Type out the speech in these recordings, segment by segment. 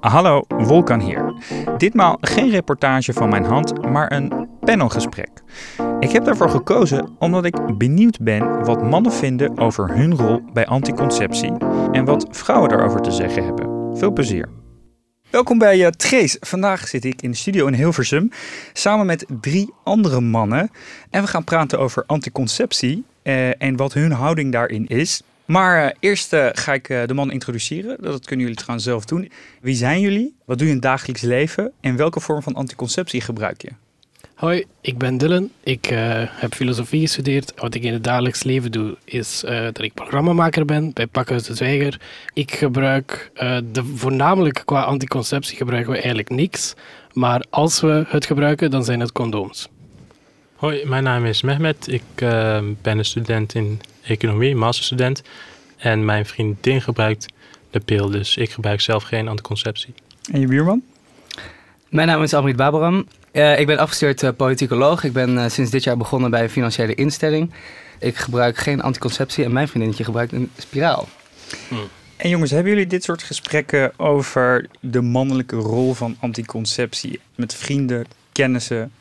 Hallo, Wolkan hier. Ditmaal geen reportage van mijn hand, maar een panelgesprek. Ik heb daarvoor gekozen omdat ik benieuwd ben wat mannen vinden over hun rol bij anticonceptie en wat vrouwen daarover te zeggen hebben. Veel plezier. Welkom bij uh, Trace. Vandaag zit ik in de studio in Hilversum samen met drie andere mannen. En we gaan praten over anticonceptie uh, en wat hun houding daarin is. Maar uh, eerst ga ik de man introduceren. Dat kunnen jullie trouwens zelf doen. Wie zijn jullie? Wat doe je in het dagelijks leven? En welke vorm van anticonceptie gebruik je? Hoi, ik ben Dylan. Ik uh, heb filosofie gestudeerd. Wat ik in het dagelijks leven doe, is uh, dat ik programmamaker ben bij Pakhuis de Zwijger. Ik gebruik, uh, de, voornamelijk qua anticonceptie gebruiken we eigenlijk niks. Maar als we het gebruiken, dan zijn het condooms. Hoi, mijn naam is Mehmet. Ik ben een student in economie, masterstudent. En mijn vriendin gebruikt de pil, dus ik gebruik zelf geen anticonceptie. En je buurman? Mijn naam is Amrit Babaram. Uh, ik ben afgestudeerd uh, politicoloog. Ik ben uh, sinds dit jaar begonnen bij een financiële instelling. Ik gebruik geen anticonceptie en mijn vriendinnetje gebruikt een spiraal. Hmm. En jongens, hebben jullie dit soort gesprekken over de mannelijke rol van anticonceptie met vrienden, kennissen?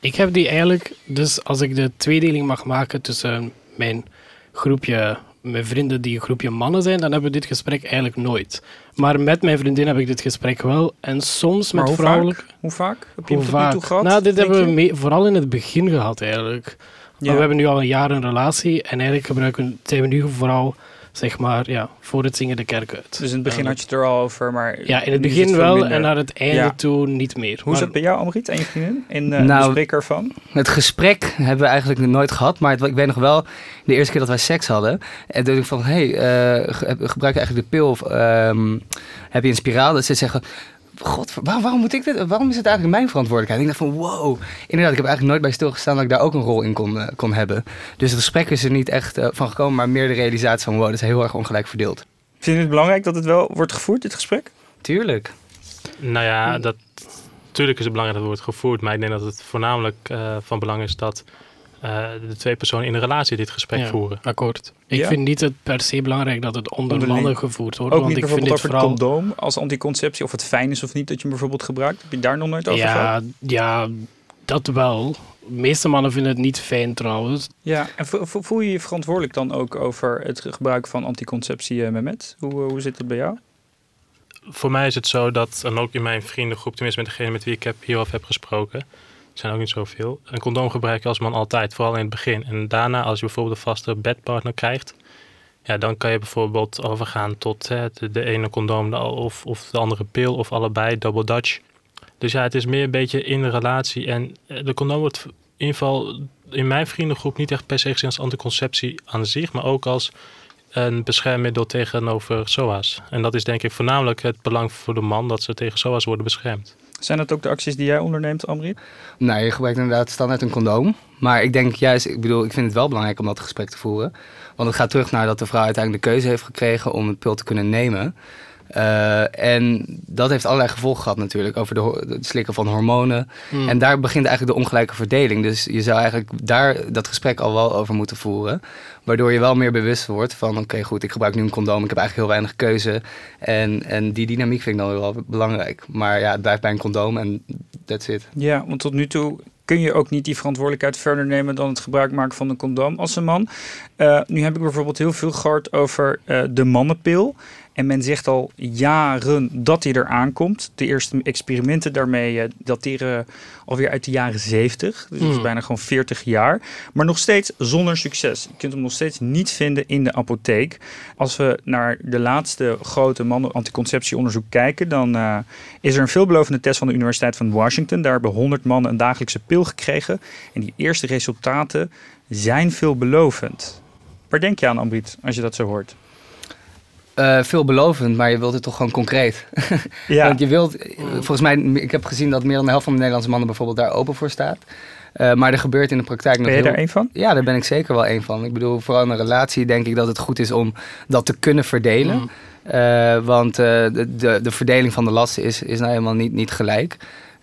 Ik heb die eigenlijk, dus als ik de tweedeling mag maken tussen mijn groepje mijn vrienden die een groepje mannen zijn, dan hebben we dit gesprek eigenlijk nooit. Maar met mijn vriendin heb ik dit gesprek wel. En soms met vrouwelijke... Hoe vaak? Heb je hoe vaak? Toe gehad, nou, dit hebben we mee, vooral in het begin gehad eigenlijk. Ja. we hebben nu al een jaar een relatie en eigenlijk gebruiken, zijn we nu vooral zeg maar, ja, voor het zingen de kerk uit. Dus in het begin had je het er al over, maar... Ja, in het begin wel en naar het einde toe niet meer. Hoe is het bij jou, Amrit, en je vriendin, in uh, nou, gesprek ervan? Het gesprek hebben we eigenlijk nooit gehad, maar het, ik weet nog wel, de eerste keer dat wij seks hadden, en toen ik van, hé, hey, uh, gebruik je eigenlijk de pil of um, heb je een spiraal? Dat ze zeggen, god, waarom, waarom, moet ik dit, waarom is het eigenlijk mijn verantwoordelijkheid? ik dacht van, wow, inderdaad, ik heb eigenlijk nooit bij stilgestaan dat ik daar ook een rol in kon, uh, kon hebben. Dus het gesprek is er niet echt uh, van gekomen, maar meer de realisatie van, wow, dat is heel erg ongelijk verdeeld. Vind je het belangrijk dat het wel wordt gevoerd, dit gesprek? Tuurlijk. Nou ja, dat, tuurlijk is het belangrijk dat het wordt gevoerd, maar ik denk dat het voornamelijk uh, van belang is dat uh, de twee personen in een relatie dit gesprek ja, voeren. Akkoord. Ik ja. vind niet het per se belangrijk dat het onder mannen gevoerd wordt. Ook want niet ik vind over het vooral... het condoom als anticonceptie, of het fijn is of niet dat je hem bijvoorbeeld gebruikt. Heb je daar nog nooit over ja, gehad? Ja, dat wel. De meeste mannen vinden het niet fijn trouwens. Ja, en voel je je verantwoordelijk dan ook over het gebruik van anticonceptie, uh, Mehmet? Hoe, hoe zit het bij jou? Voor mij is het zo dat, en ook in mijn vriendengroep, tenminste met degene met wie ik heb, hierover heb gesproken, zijn ook niet zoveel. Een condoom gebruik je als man altijd, vooral in het begin. En daarna, als je bijvoorbeeld een vaste bedpartner krijgt, ja, dan kan je bijvoorbeeld overgaan tot hè, de, ene condoom of, of de andere pil of allebei, double dutch. Dus ja, het is meer een beetje in de relatie. En de condoom wordt in ieder geval in mijn vriendengroep niet echt per se gezien als anticonceptie aan zich, maar ook als een beschermmiddel tegenover SOA's. En dat is denk ik voornamelijk het belang voor de man dat ze tegen SOA's worden beschermd. Zijn dat ook de acties die jij onderneemt, Amrit? Nee, je gebruikt inderdaad standaard een condoom. Maar ik denk juist, ik bedoel, ik vind het wel belangrijk om dat gesprek te voeren. Want het gaat terug naar dat de vrouw uiteindelijk de keuze heeft gekregen om het pil te kunnen nemen. Uh, en dat heeft allerlei gevolgen gehad natuurlijk over de, het slikken van hormonen. Mm. En daar begint eigenlijk de ongelijke verdeling. Dus je zou eigenlijk daar dat gesprek al wel over moeten voeren. Waardoor je wel meer bewust wordt van oké goed, ik gebruik nu een condoom. Ik heb eigenlijk heel weinig keuze. En, en die dynamiek vind ik dan wel belangrijk. Maar ja, het blijft bij een condoom en that's it. Ja, want tot nu toe kun je ook niet die verantwoordelijkheid verder nemen dan het gebruik maken van een condoom als een man. Uh, nu heb ik bijvoorbeeld heel veel gehoord over uh, de mannenpil. En men zegt al jaren dat hij eraan komt. De eerste experimenten daarmee uh, dateren alweer uit de jaren 70. Dus dat is bijna gewoon 40 jaar. Maar nog steeds zonder succes. Je kunt hem nog steeds niet vinden in de apotheek. Als we naar de laatste grote mannen-anticonceptieonderzoek kijken, dan uh, is er een veelbelovende test van de Universiteit van Washington. Daar hebben 100 mannen een dagelijkse pil gekregen. En die eerste resultaten zijn veelbelovend. Waar denk je aan, Ambrit, als je dat zo hoort? Uh, veelbelovend, maar je wilt het toch gewoon concreet. ja. Want je wilt, volgens mij, ik heb gezien dat meer dan de helft van de Nederlandse mannen bijvoorbeeld daar open voor staat. Uh, maar er gebeurt in de praktijk nog Ben je heel... daar één van? Ja, daar ben ik zeker wel één van. Ik bedoel, vooral in een relatie denk ik dat het goed is om dat te kunnen verdelen. Mm. Uh, want de, de, de verdeling van de lasten is, is nou helemaal niet, niet gelijk.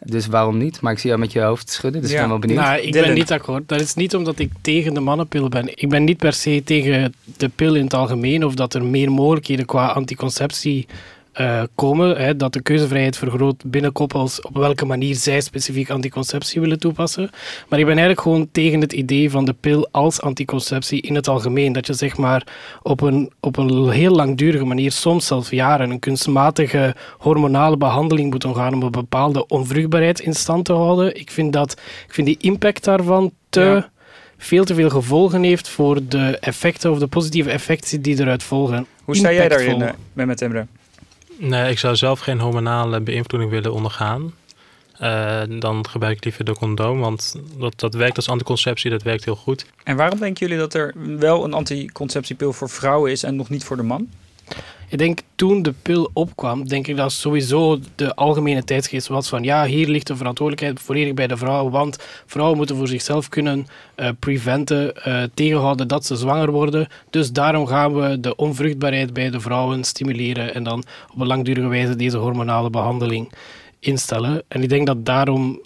Dus waarom niet? Maar ik zie jou met je hoofd schudden, dus Ja. ik ben wel benieuwd. Nou, ik Dylan. ben niet akkoord. Dat is niet omdat ik tegen de mannenpil ben. Ik ben niet per se tegen de pil in het algemeen of dat er meer mogelijkheden qua anticonceptie eh, komen. Hè, dat de keuzevrijheid vergroot binnen koppels op welke manier zij specifiek anticonceptie willen toepassen. Maar ik ben eigenlijk gewoon tegen het idee van de pil als anticonceptie in het algemeen. Dat je zeg maar op een, op een heel langdurige manier, soms zelfs jaren, een kunstmatige hormonale behandeling moet omgaan om een bepaalde onvruchtbaarheid in stand te houden. Ik vind, dat, ik vind die impact daarvan te... Ja. Veel te veel gevolgen heeft voor de effecten of de positieve effecten die eruit volgen. Hoe sta jij daarin, eh, Mehmet Emre? Nee, ik zou zelf geen hormonale beïnvloeding willen ondergaan. Eh, dan gebruik ik liever de condoom, want dat, dat werkt als anticonceptie, dat werkt heel goed. En waarom denken jullie dat er wel een anticonceptiepil voor vrouwen is en nog niet voor de man? Ik denk toen de pil opkwam, denk ik dat sowieso de algemene tijdsgeest was van ja, hier ligt de verantwoordelijkheid volledig bij de vrouw, want vrouwen moeten voor zichzelf kunnen eh, preventen, eh, tegenhouden dat ze zwanger worden. Dus daarom gaan we de onvruchtbaarheid bij de vrouwen stimuleren en dan op een langdurige wijze deze hormonale behandeling instellen. En ik denk dat daarom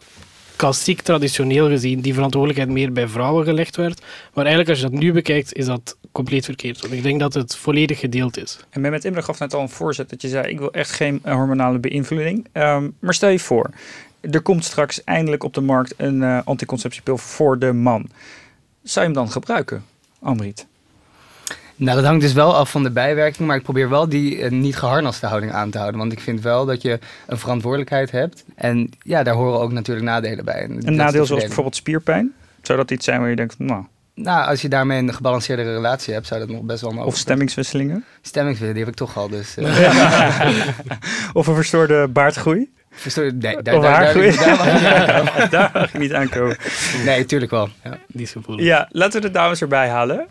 klassiek traditioneel gezien die verantwoordelijkheid meer bij vrouwen gelegd werd. Maar eigenlijk als je dat nu bekijkt, is dat compleet verkeerd. Want ik denk dat het volledig gedeeld is. En Mehmet Emre gaf net al een voorzet dat je zei: ik wil echt geen hormonale beïnvloeding. Ehm, maar stel je voor, er komt straks eindelijk op de markt een eh, anticonceptiepil voor de man. Zou je hem dan gebruiken, Amrit? Nou, dat hangt dus wel af van de bijwerking, maar ik probeer wel die eh, niet geharnaste houding aan te houden. Want ik vind wel dat je een verantwoordelijkheid hebt. En ja, daar horen ook natuurlijk nadelen bij. En Een de nadeel zoals verdeling. bijvoorbeeld spierpijn? Zou dat iets zijn waar je denkt, nou, Nou, als je daarmee een gebalanceerde relatie hebt, zou dat nog best wel mogelijk of stemmingswisselingen? Stemmingswillen, die heb ik toch al, dus... eh, Of een verstoorde baardgroei? verstoor je? Nee, daar, Of daar, daar, haargroei? daar mag je niet aankomen. Daar mag je niet aankomen. Nee, tuurlijk wel. Ja. Die is gevoelig. Ja, laten we de dames erbij halen.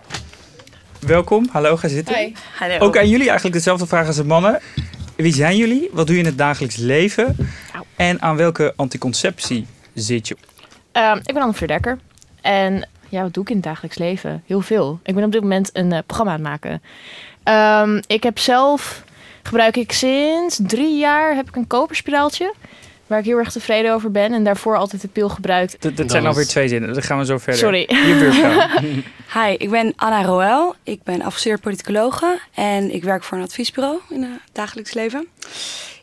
Welkom, hallo, ga zitten. Hi. Hallo. Ook aan jullie eigenlijk dezelfde vraag als de mannen. Wie zijn jullie? Wat doe je in het dagelijks leven? En aan welke anticonceptie zit je? Ehm, ik ben Anne Verdekker. En ja, wat doe ik in het dagelijks leven? Heel veel. Ik ben op dit moment een eh, programma aan het maken. Ehm, ik heb zelf, gebruik ik sinds drie jaar, heb ik een koperspiraaltje. Waar ik heel erg tevreden over ben. En daarvoor altijd de pil gebruikt. Dat, dat zijn alweer twee zinnen. Dan gaan we zo verder. Sorry. Je. Hi, ik ben Anna Roel. Ik ben afgestudeerd politicologe en ik werk voor een adviesbureau in het dagelijks leven.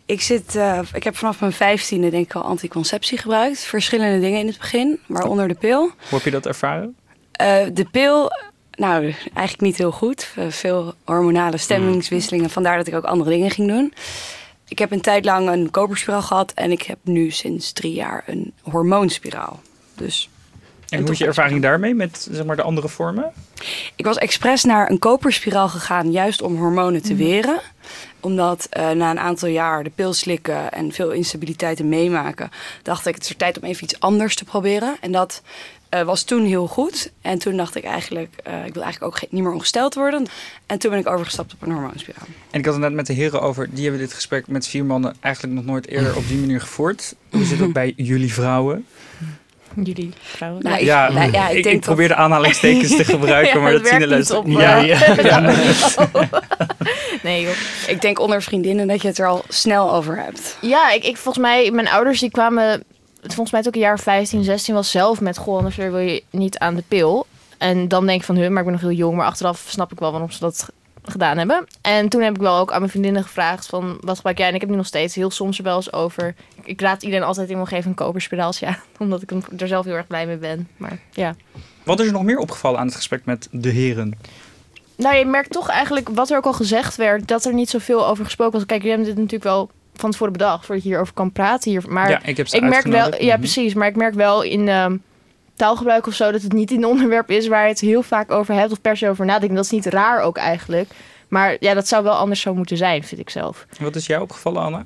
Ik, zit, eh, ik heb vanaf mijn vijftiende denk ik al anticonceptie gebruikt. Verschillende dingen in het begin, waaronder de pil. Hoe heb je dat ervaren? Eh, de pil, nou eigenlijk niet heel goed. Eh, veel hormonale stemmingswisselingen, vandaar dat ik ook andere dingen ging doen. Ik heb een tijd lang een koperspiraal gehad en ik heb nu sinds drie jaar een hormoonspiraal. Dus En hoe is je ervaring daarmee met zeg maar, de andere vormen? Ik was expres naar een koperspiraal gegaan, juist om hormonen te weren. Omdat eh, na een aantal jaar de pil slikken en veel instabiliteiten meemaken, dacht ik het is er tijd om even iets anders te proberen. En dat eh, was toen heel goed. En toen dacht ik eigenlijk, eh, ik wil eigenlijk ook niet meer ongesteld worden. En toen ben ik overgestapt op een hormoonspiraal. En ik had het net met de heren over. Die hebben dit gesprek met vier mannen eigenlijk nog nooit eerder op die manier gevoerd. Hoe zit dat bij jullie vrouwen? Jullie vrouwen. Nou, ik- ja, nou ja, ik ik, denk ik probeer de aanhalingstekens te gebruiken, Ja, maar dat dat zien de luisteraars. op, Ja, ja. nee joh. Ik denk onder vriendinnen dat je het er al snel over hebt. Ja, ik, ik volgens mij, mijn ouders die kwamen, volgens mij ook een jaar 15, 16 was zelf met, goh, anders wil je niet aan de pil. En dan denk ik van, hun, maar ik ben nog heel jong, maar achteraf snap ik wel waarom ze dat gedaan hebben. En toen heb ik wel ook aan mijn vriendinnen gevraagd van, wat gebruik jij? En ik heb nu nog steeds heel soms er wel eens over. Ik, raad iedereen altijd in mijn geven een koperspiraaltje aan, omdat ik er zelf heel erg blij mee ben. Maar ja. Wat is er nog meer opgevallen aan het gesprek met de heren? Nou, je merkt toch eigenlijk, wat er ook al gezegd werd, dat er niet zoveel over gesproken was. Kijk, jullie hebben dit natuurlijk wel van tevoren bedacht, voordat je hierover kan praten hier. Maar ja, ik heb ik merk wel, ja Mhm. precies, maar ik merk wel in ehm, taalgebruik of zo dat het niet een onderwerp is waar je het heel vaak over hebt of per se over nadenkt. En dat is niet raar ook eigenlijk. Maar ja, dat zou wel anders zo moeten zijn, vind ik zelf. Wat is jou opgevallen, Anna?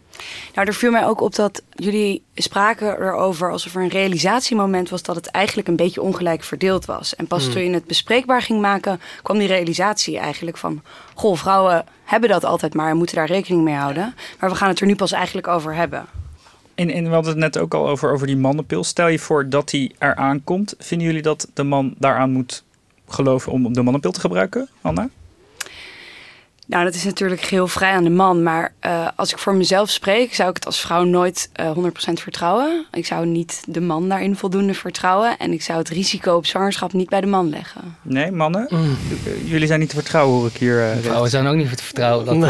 Nou, er viel mij ook op dat jullie spraken erover alsof er een realisatiemoment was dat het eigenlijk een beetje ongelijk verdeeld was. En pas toen je het bespreekbaar ging maken, kwam die realisatie eigenlijk van: Goh, vrouwen hebben dat altijd maar en moeten daar rekening mee houden. Maar we gaan het er nu pas eigenlijk over hebben. En, en we hadden het net ook al over, over die mannenpil. Stel je voor dat die eraan komt. Vinden jullie dat de man daaraan moet geloven om de mannenpil te gebruiken, Anna? Nou, dat is natuurlijk heel vrij aan de man. Maar uh, als ik voor mezelf spreek, zou ik het als vrouw nooit uh, 100% vertrouwen. Ik zou niet de man daarin voldoende vertrouwen. En ik zou het risico op zwangerschap niet bij de man leggen. Nee, mannen? Mm. Jullie zijn niet te vertrouwen, hoor ik hier. Uh, vrouwen zijn ook niet te vertrouwen. Dat,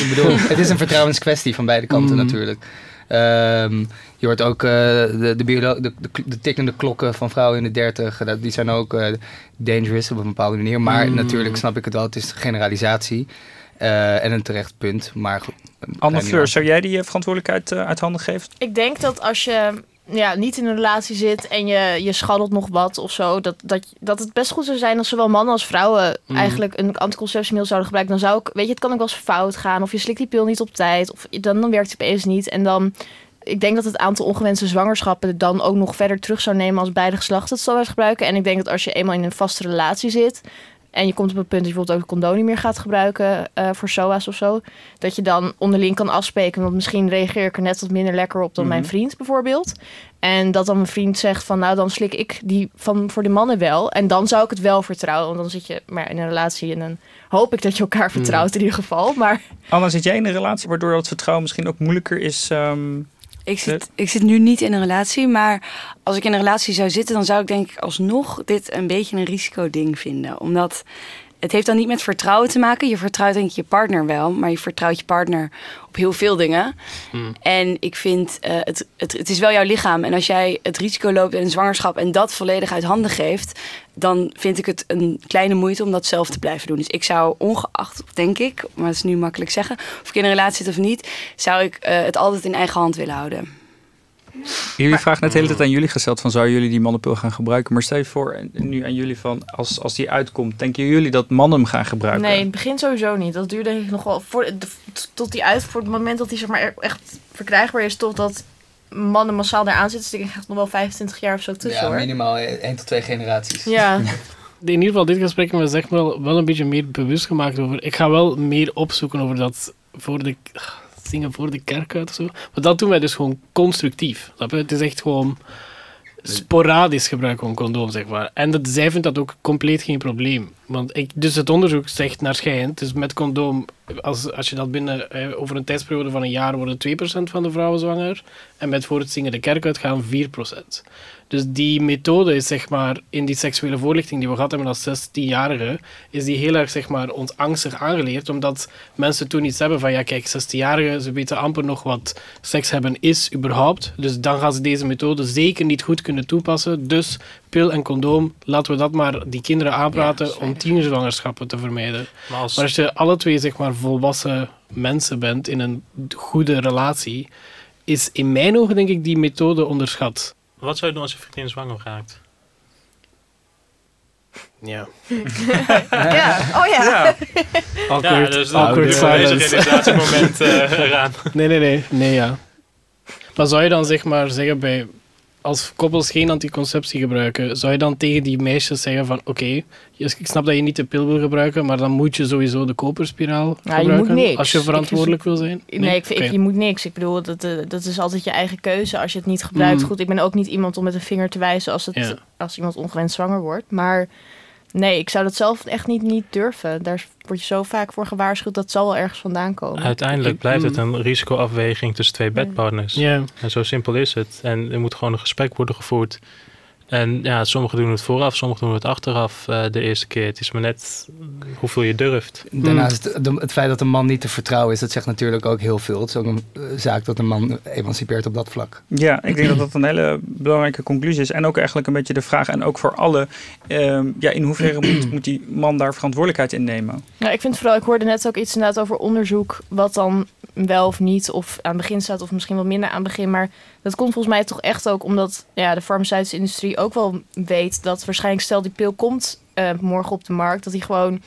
ik bedoel, het is een vertrouwenskwestie van beide kanten mm. natuurlijk. Um, je hoort ook uh, de, de, de, de, de, tikkende klokken van vrouwen in de dertig. Die zijn ook uh, dangerous op een bepaalde manier. Maar mm. natuurlijk snap ik het wel. Het is generalisatie. Uh, en een terecht punt. Maar Anne Fleur, zou jij die verantwoordelijkheid uit handen geven? Ik denk dat als je ja, niet in een relatie zit en je, je schaddelt nog wat of zo, dat, dat, dat het best goed zou zijn als zowel mannen als vrouwen mm. eigenlijk een anticonceptiemiddel zouden gebruiken. Dan zou ik, weet je, het kan ook wel eens fout gaan. Of je slikt die pil niet op tijd, of dan, dan werkt het opeens niet. En dan ik denk dat het aantal ongewenste zwangerschappen dan ook nog verder terug zou nemen als beide geslachten het gebruiken. En ik denk dat als je eenmaal in een vaste relatie zit en je komt op een punt dat je bijvoorbeeld ook een condoom niet meer gaat gebruiken uh, voor SOA's of zo, dat je dan onderling kan afspreken. Want misschien reageer ik er net wat minder lekker op dan mijn mhm. vriend bijvoorbeeld. En dat dan mijn vriend zegt van nou dan slik ik die van voor de mannen wel. En dan zou ik het wel vertrouwen. Want dan zit je maar in een relatie en dan hoop ik dat je elkaar vertrouwt in ieder geval. Maar... Anna, zit jij in een relatie waardoor dat vertrouwen misschien ook moeilijker is? Um ik zit, ik zit nu niet in een relatie, maar als ik in een relatie zou zitten, dan zou ik denk ik alsnog dit een beetje een risicoding vinden. Omdat het heeft dan niet met vertrouwen te maken. Je vertrouwt denk ik je partner wel, maar je vertrouwt je partner op heel veel dingen. Hmm. En ik vind, uh, het, het, het is wel jouw lichaam. En als jij het risico loopt in een zwangerschap en dat volledig uit handen geeft, dan vind ik het een kleine moeite om dat zelf te blijven doen. Dus ik zou ongeacht, denk ik, maar dat is nu makkelijk zeggen, of ik in een relatie zit of niet, zou ik uh, het altijd in eigen hand willen houden. Jullie vragen net de hele tijd aan jullie gesteld van zou jullie die mannenpil gaan gebruiken? Maar stel je voor nu aan jullie van als, als die uitkomt, denken jullie dat mannen hem gaan gebruiken? Nee, in het begin sowieso niet. Dat duurt denk ik nog wel voor, tot die uit, voor het moment dat hij zeg maar echt verkrijgbaar is, totdat mannen massaal daar aan zitten. Dus ik echt nog wel 25 jaar of zo tussen Ja, minimaal 1 tot 2 generaties. Ja. in ieder geval, dit gesprek me zeg wel, wel een beetje meer bewust gemaakt over. Ik ga wel meer opzoeken over dat voor de zingen voor de kerk uit of zo. Maar dat doen wij dus gewoon constructief. Het is echt gewoon sporadisch gebruik van condoom, zeg maar. En dat, zij vindt dat ook compleet geen probleem. Want ik, dus het onderzoek zegt naar schijnt, dus met condoom, als, als je dat binnen, eh, over een tijdsperiode van een jaar worden 2% van de vrouwen zwanger. En met voor het zingen de kerk uit gaan 4%. Dus die methode is zeg maar in die seksuele voorlichting die we gehad hebben als 16-jarige, is die heel erg zeg maar ons angstig aangeleerd, omdat mensen toen iets hebben van ja kijk, 16-jarigen, ze weten amper nog wat seks hebben is überhaupt. Dus dan gaan ze deze methode zeker niet goed kunnen toepassen. Dus pil en condoom, laten we dat maar die kinderen aanpraten ja, om tienerzwangerschappen te vermijden. Maar als... maar als je alle twee zeg maar volwassen mensen bent in een goede relatie, is in mijn ogen denk ik die methode onderschat. Wat zou je doen als je vriendin zwanger raakt? Ja. ja, oh ja. ja. Awkward, ja, dus awkward silence. moment uh, eraan. Nee, nee, nee. Nee, ja. Maar zou je dan zeg maar zeggen bij als koppels geen anticonceptie gebruiken, zou je dan tegen die meisjes zeggen van oké, ik snap dat je niet de pil wil gebruiken, maar dan moet je sowieso de koperspiraal gebruiken je als je verantwoordelijk wil zijn? Nee, ik vind, je moet niks. Ik bedoel, dat, eh, dat is altijd je eigen keuze als je het niet gebruikt. Mm. Goed, ik ben ook niet iemand om met een vinger te wijzen als, het, als iemand ongewenst zwanger wordt, maar Nee, ik zou dat zelf echt niet, niet durven. Daar word je zo vaak voor gewaarschuwd, dat zal wel ergens vandaan komen. Uiteindelijk blijft het een risicoafweging tussen twee bedpartners. Ja. En zo simpel is het. En er moet gewoon een gesprek worden gevoerd. En ja, sommigen doen het vooraf, sommigen doen het achteraf uh, de eerste keer. Het is maar net hoeveel je durft. Daarnaast, het, het feit dat een man niet te vertrouwen is, dat zegt natuurlijk ook heel veel. Het is ook een uh, zaak dat een man emancipeert op dat vlak. Ja, ik denk dat dat een hele belangrijke conclusie is. En ook eigenlijk een beetje de vraag, en ook voor alle, uh, ja, in hoeverre moet, moet, die man daar verantwoordelijkheid in nemen? Ja, ik vind vooral, ik hoorde net ook iets inderdaad over onderzoek, wat dan wel of niet, of aan het begin staat, of misschien wat minder aan het begin. Maar dat komt volgens mij toch echt ook omdat ja, de farmaceutische industrie ook wel weet dat waarschijnlijk stel die pil komt uh, morgen op de markt, dat die gewoon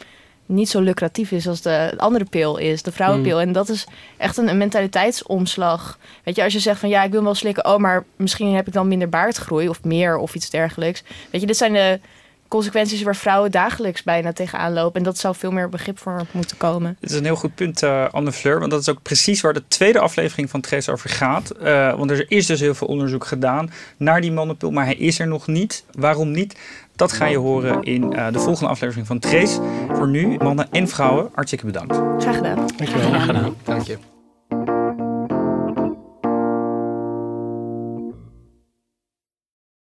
niet zo lucratief is als de andere pil is, de vrouwenpil. Hmm. En dat is echt een, een, mentaliteitsomslag. Weet je, als je zegt van ja, ik wil wel slikken, oh, maar misschien heb ik dan minder baardgroei of meer of iets dergelijks. Weet je, dit zijn de consequenties waar vrouwen dagelijks bijna tegenaan lopen. En dat zou veel meer begrip voor moeten komen. Het is een heel goed punt, uh, Anne Fleur. Want dat is ook precies waar de tweede aflevering van Trace over gaat. Uh, want er is dus heel veel onderzoek gedaan naar die mannenpil. Maar hij is er nog niet. Waarom niet? Dat ga je horen in uh, de volgende aflevering van Trace. Voor nu, mannen en vrouwen, hartstikke bedankt. Graag gedaan. Dankjewel. Graag gedaan. Dank je.